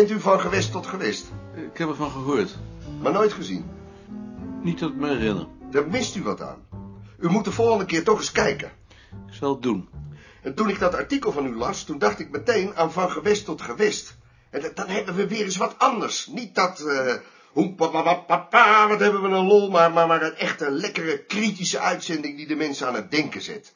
Kent u van gewest tot gewest? Ik heb ervan gehoord. Maar nooit gezien. Niet dat ik me herinner. Daar mist u wat aan. U moet de volgende keer toch eens kijken. Ik zal het doen. En toen ik dat artikel van u las, toen dacht ik meteen aan van gewest tot gewest. En dan hebben we weer eens wat anders. Niet dat, hoe, papa, wat hebben we een lol, maar, maar, maar een echte lekkere kritische uitzending die de mensen aan het denken zet.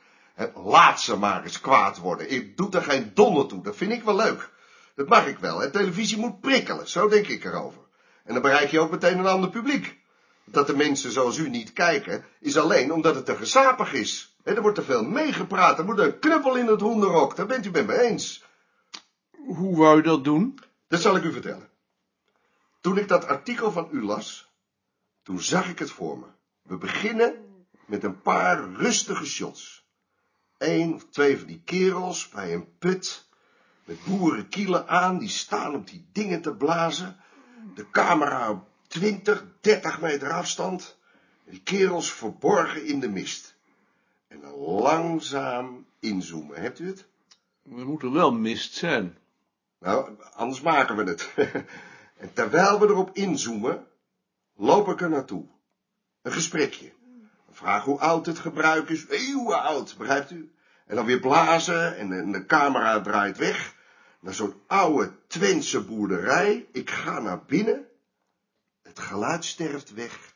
Laat ze maar eens kwaad worden. Ik doe er geen donder toe, dat vind ik wel leuk. Dat mag ik wel, hè. televisie moet prikkelen, zo denk ik erover. En dan bereik je ook meteen een ander publiek. Dat de mensen zoals u niet kijken, is alleen omdat het te gesapig is. Er wordt te veel meegepraat, er moet een knuppel in het hoenderok, daar bent u met me eens. Hoe wou je dat doen? Dat zal ik u vertellen. Toen ik dat artikel van u las, toen zag ik het voor me. We beginnen met een paar rustige shots. Eén of twee van die kerels bij een put, met boerenkielen aan, die staan op die dingen te blazen. De camera op 20, 30 meter afstand. Die kerels verborgen in de mist. En dan langzaam inzoomen, hebt u het? Er moet er wel mist zijn. Nou, anders maken we het. en terwijl we erop inzoomen, loop ik er naartoe. Een gesprekje. Vraag hoe oud het gebruik is, eeuwen oud, begrijpt u? En dan weer blazen en de camera draait weg. Naar zo'n oude Twentse boerderij. Ik ga naar binnen. Het geluid sterft weg.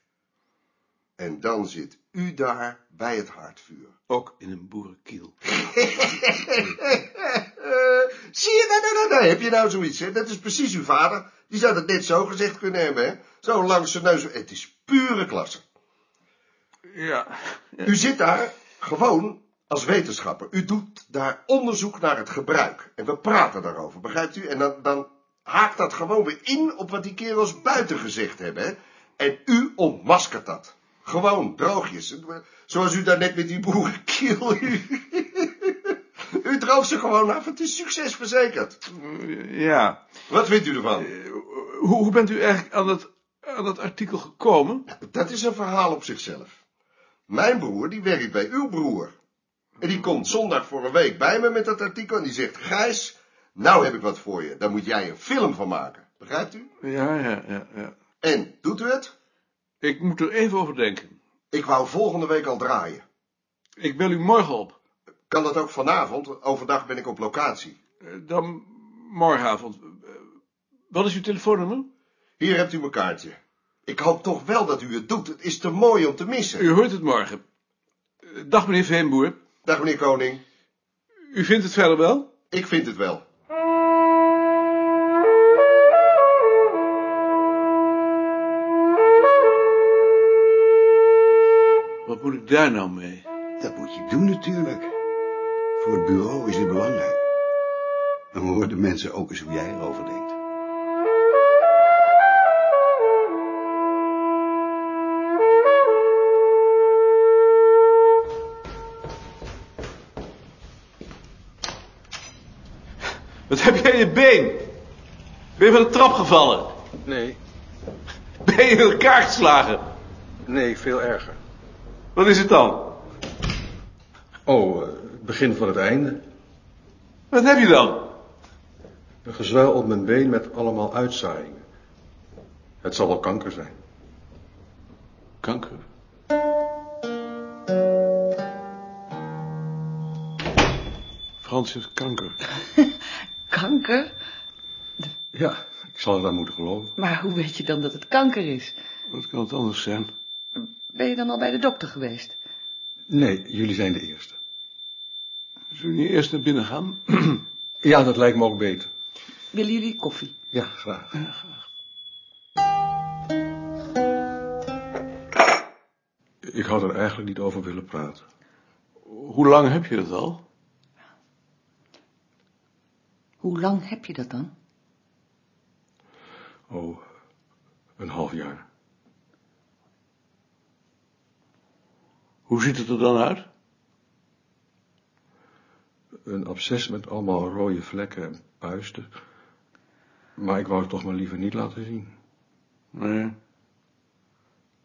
En dan zit u daar bij het haardvuur. Ook in een boerenkiel. Zie je, nou, nou, nou, nou, heb je nou zoiets, hè? Dat is precies uw vader. Die zou dat net zo gezegd kunnen hebben, hè? Zo langs zijn neus. Het is pure klasse. Ja. U zit daar gewoon als wetenschapper. U doet daar onderzoek naar het gebruik. En we praten daarover, begrijpt u? En dan, dan haakt dat gewoon weer in op wat die kerels buiten gezegd hebben, hè? En u ontmaskert dat. Gewoon, droogjes. Zoals u daar net met die boerenkiel... U droogt ze gewoon af, het is succes verzekerd. Ja. Wat vindt u ervan? Hoe, hoe bent u eigenlijk aan dat, aan dat artikel gekomen? Dat is een verhaal op zichzelf. Mijn broer, die werkt bij uw broer. En die komt zondag voor een week bij me met dat artikel en die zegt, Gijs, nou heb ik wat voor je. Daar moet jij een film van maken. Begrijpt u? Ja, ja, ja, ja. En, doet u het? Ik moet er even over denken. Ik wou volgende week al draaien. Ik bel u morgen op. Kan dat ook vanavond? Overdag ben ik op locatie. Eh, Dan morgenavond. Eh, Wat is uw telefoonnummer? Hier hebt u mijn kaartje. Ik hoop toch wel dat u het doet. Het is te mooi om te missen. U hoort het morgen. Eh, Dag meneer Veenboer. Dag meneer Koning. U vindt het verder wel? Ik vind het wel. Wat moet ik daar nou mee? Dat moet je doen natuurlijk. Voor het bureau is het belangrijk. Dan horen de mensen ook eens hoe jij erover denkt. Wat heb jij in je been? Ben je van de trap gevallen? Nee, Ben je in elkaar geslagen? nee, veel erger. Wat is het dan? Oh, eh, het begin van het einde. Wat heb je dan? Een gezwel op mijn been met allemaal uitzaaiingen. Het zal wel kanker zijn. Kanker. Frans heeft kanker. Kanker? Ja, ik zal er aan moeten geloven. Maar hoe weet je dan dat het kanker is? Wat kan het anders zijn? Ben je dan al bij de dokter geweest? Nee, jullie zijn de eerste. Zullen we niet eerst naar binnen gaan? Ja, dat lijkt me ook beter. Willen jullie koffie? Ja, graag. Ik had er eigenlijk niet over willen praten. Hoe lang heb je dat al? Hoe lang heb je dat dan? Oh, een half jaar. Hoe ziet het er dan uit? Een absces met allemaal rode vlekken en puisten. Maar ik wou het toch maar liever niet laten zien. Nee.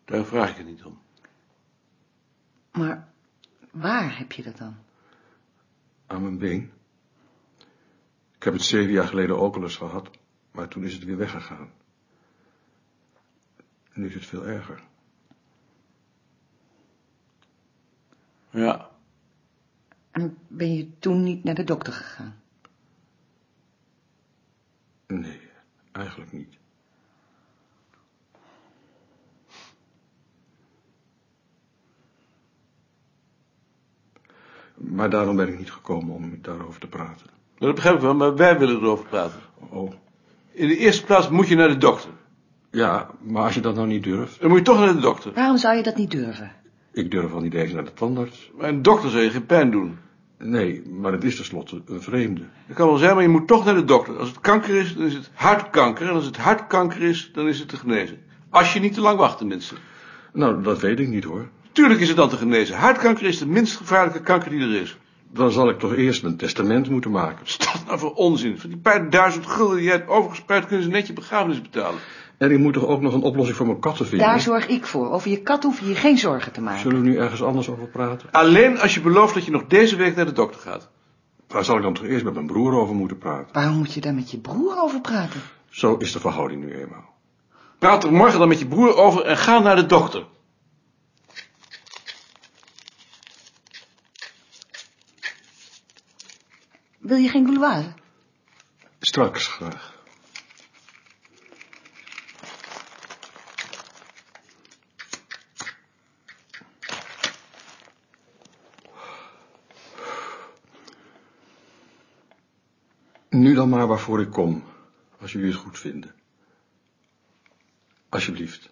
Daar vraag ik het niet om. Maar waar heb je dat dan? Aan mijn been. Ik heb het zeven jaar geleden ook al eens gehad. Maar toen is het weer weggegaan. Nu is het veel erger. Ja. En ben je toen niet naar de dokter gegaan? Nee, eigenlijk niet. Maar daarom ben ik niet gekomen om daarover te praten. Dat begrijp ik wel, maar wij willen erover praten. Oh, In de eerste plaats moet je naar de dokter. ja, maar als je dat nou niet durft... Dan moet je toch naar de dokter. Waarom zou je dat niet durven? Ik durf al niet eens naar de tandarts. Maar een dokter zal je geen pijn doen. Nee, maar het is tenslotte een vreemde. Dat kan wel zijn, maar je moet toch naar de dokter. Als het kanker is, dan is het hartkanker. En als het hartkanker is, dan is het te genezen. Als je niet te lang wacht, tenminste. Nou, dat weet ik niet hoor. Tuurlijk is het dan te genezen. Hartkanker is de minst gevaarlijke kanker die er is. Dan zal ik toch eerst mijn testament moeten maken. Wat is dat nou voor onzin? Van die paar duizend gulden die jij hebt overgespreid, kunnen ze net je begrafenis betalen. En ik moet toch ook nog een oplossing voor mijn katten vinden? Daar zorg ik voor. Over je kat hoef je je geen zorgen te maken. Zullen we nu ergens anders over praten? Alleen als je belooft dat je nog deze week naar de dokter gaat. Daar zal ik dan toch eerst met mijn broer over moeten praten. Waarom moet je daar met je broer over praten? Zo is de verhouding nu eenmaal. Praat er morgen dan met je broer over en ga naar de dokter. Wil je geen gouloise? Straks graag. Nu dan maar waarvoor ik kom, als jullie het goed vinden. Alsjeblieft.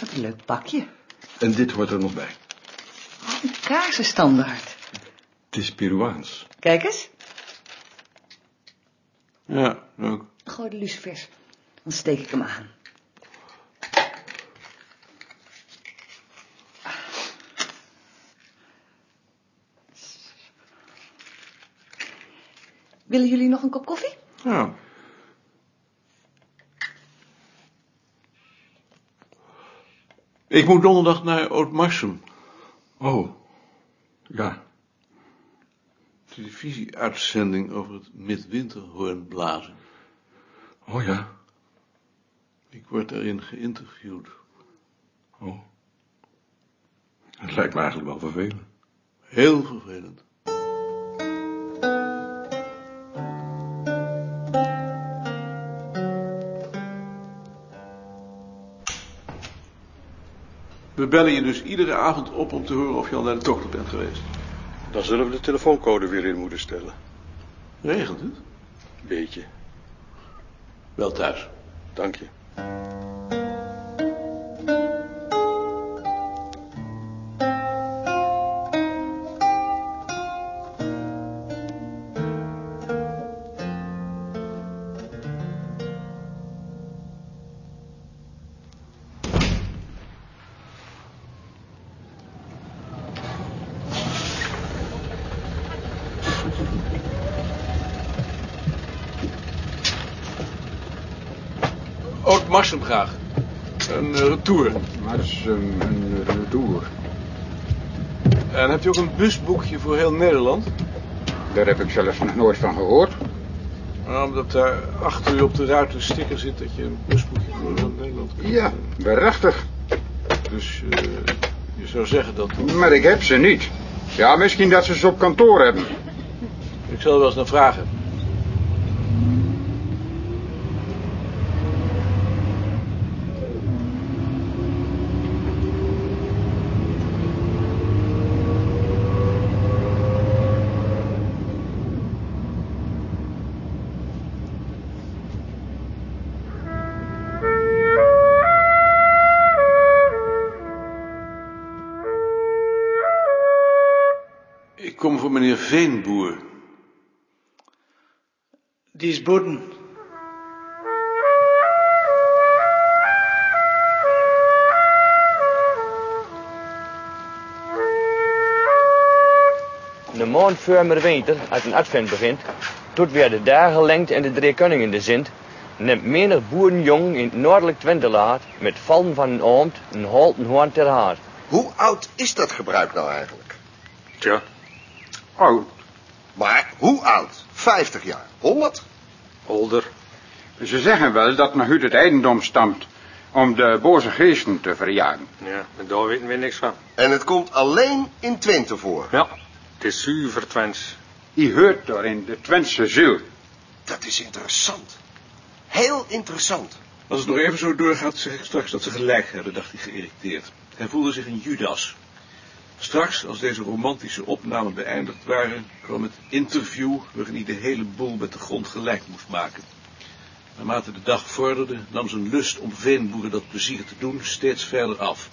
Wat een leuk pakje. En dit hoort er nog bij. Een kaarsenstandaard. Het is Peruaans. Kijk eens. Ja, ook. Gooi de lucifers. Dan steek ik hem aan. Willen jullie nog een kop koffie? Ja. Ik moet donderdag naar Oud-Marsum. Oh, ja. Televisieuitzending over het midwinterhoornblazen. Oh ja. Ik word daarin geïnterviewd. Oh. Het lijkt me eigenlijk wel vervelend. Heel vervelend. Bellen je dus iedere avond op om te horen of je al naar de dokter bent geweest. Dan zullen we de telefooncode weer in moeten stellen. Regent het? Beetje. Wel thuis. Dank je. Oud-Marsum graag. Een eh, retour. Maar het is een, een retour. En hebt u ook een busboekje voor heel Nederland? Daar heb ik zelfs nog nooit van gehoord. Nou, omdat daar achter u op de ruit een sticker zit dat je een busboekje voor heel Nederland kunt. Ja, waarachtig. Dus eh, je zou zeggen dat... Maar ik heb ze niet. Ja, misschien dat ze ze op kantoor hebben. Ik zal er wel eens naar vragen. Veenboer. Die is boeten. De maand voor de winter, als een advent begint, tot weer de dagen lengte en de drie koningen de zint, neemt menig boerenjong in het noordelijk Twentelaar met vallen van een oomd een holten hoorn ter haar. Hoe oud is dat gebruik nou eigenlijk? Tja. Oh, Maar hoe oud? 50 jaar? 100? Older. Ze zeggen wel dat men uit het eigendom stamt om de boze geesten te verjagen. Ja, en daar weten we niks van. En het komt alleen in Twente voor. Ja, het is zuiver Twents. Die hoort door in de Twentse ziel. Dat is interessant. Heel interessant. Als het nog even zo doorgaat, zeg ik straks dat ze gelijk hebben, dacht hij geïrriteerd. Hij voelde zich een Judas. Straks, als deze romantische opnamen beëindigd waren, kwam het interview waarin hij de hele boel met de grond gelijk moest maken. Naarmate de dag vorderde, nam zijn lust om veenboeren dat plezier te doen steeds verder af.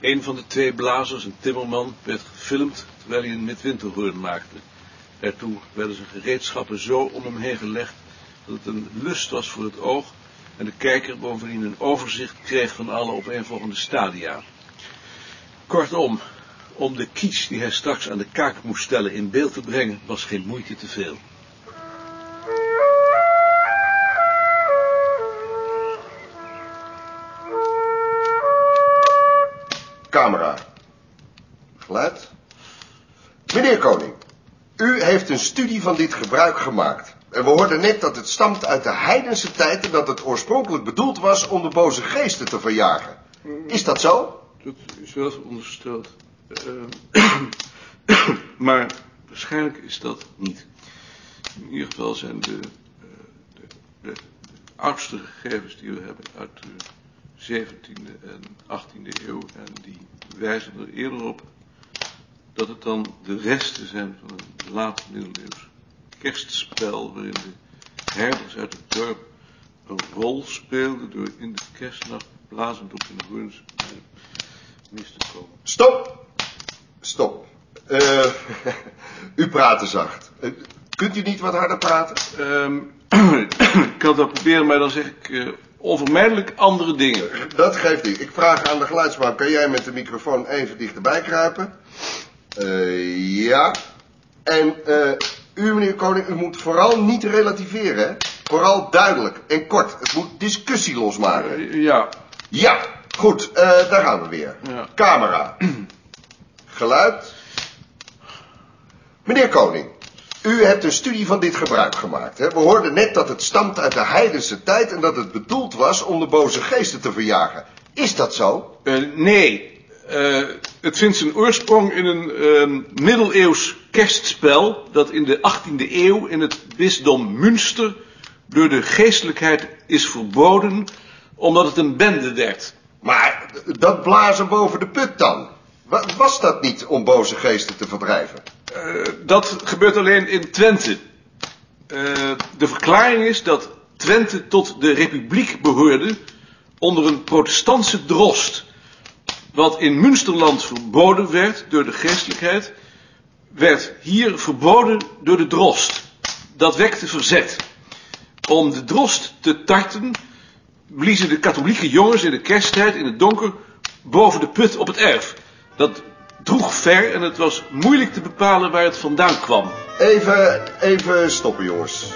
Een van de twee blazers, een timmerman, werd gefilmd terwijl hij een midwinterhoorn maakte. Daartoe werden zijn gereedschappen zo om hem heen gelegd dat het een lust was voor het oog en de kijker bovendien een overzicht kreeg van alle opeenvolgende stadia. Kortom, om de kies die hij straks aan de kaak moest stellen in beeld te brengen, was geen moeite te veel. Camera. Geluid. Meneer Koning, u heeft een studie van dit gebruik gemaakt. En we hoorden net dat het stamt uit de heidense tijd en dat het oorspronkelijk bedoeld was om de boze geesten te verjagen. Is dat zo? Dat is wel verondersteld. Eh, maar waarschijnlijk is dat niet. In ieder geval zijn de, eh, de, de oudste gegevens die we hebben uit de 17e en 18e eeuw. En die wijzen er eerder op dat het dan de resten zijn van een laat middeleeuws kerstspel. Waarin de herders uit het dorp een rol speelden door in de kerstnacht blazend op hun hoorns mis te komen. Stop. Stop. Eh, u praat te zacht. Eh, kunt u niet wat harder praten? Ehm, ik kan dat proberen, maar dan zeg ik eh, onvermijdelijk andere dingen. Dat geeft niet. Ik vraag aan de geluidsman, kan jij met de microfoon even dichterbij kruipen? Ja. En u, meneer Koning, u moet vooral niet relativeren, hè? Vooral duidelijk en kort. Het moet discussie losmaken. Ja, Ja, goed, daar gaan we weer. Ja. Camera. Geluid. Meneer Koning, u hebt een studie van dit gebruik gemaakt. Hè? We hoorden net dat het stamt uit de heidense tijd en dat het bedoeld was om de boze geesten te verjagen. Is dat zo? Eh, nee. Eh, het vindt zijn oorsprong in een ehm, middeleeuws kerstspel dat in de 18e eeuw in het bisdom Münster door de geestelijkheid is verboden omdat het een bende werd. Maar dat blazen boven de put dan? Wa- Was dat niet om boze geesten te verdrijven? Eh, dat gebeurt alleen in Twente. Eh, de verklaring is dat Twente tot de republiek behoorde onder een protestantse drost. Wat in Münsterland verboden werd door de geestelijkheid, werd hier verboden door de drost. Dat wekte verzet. Om de drost te tarten, bliezen de katholieke jongens in de kersttijd in het donker boven de put op het erf. Dat droeg ver en het was moeilijk te bepalen waar het vandaan kwam. Even, even stoppen jongens.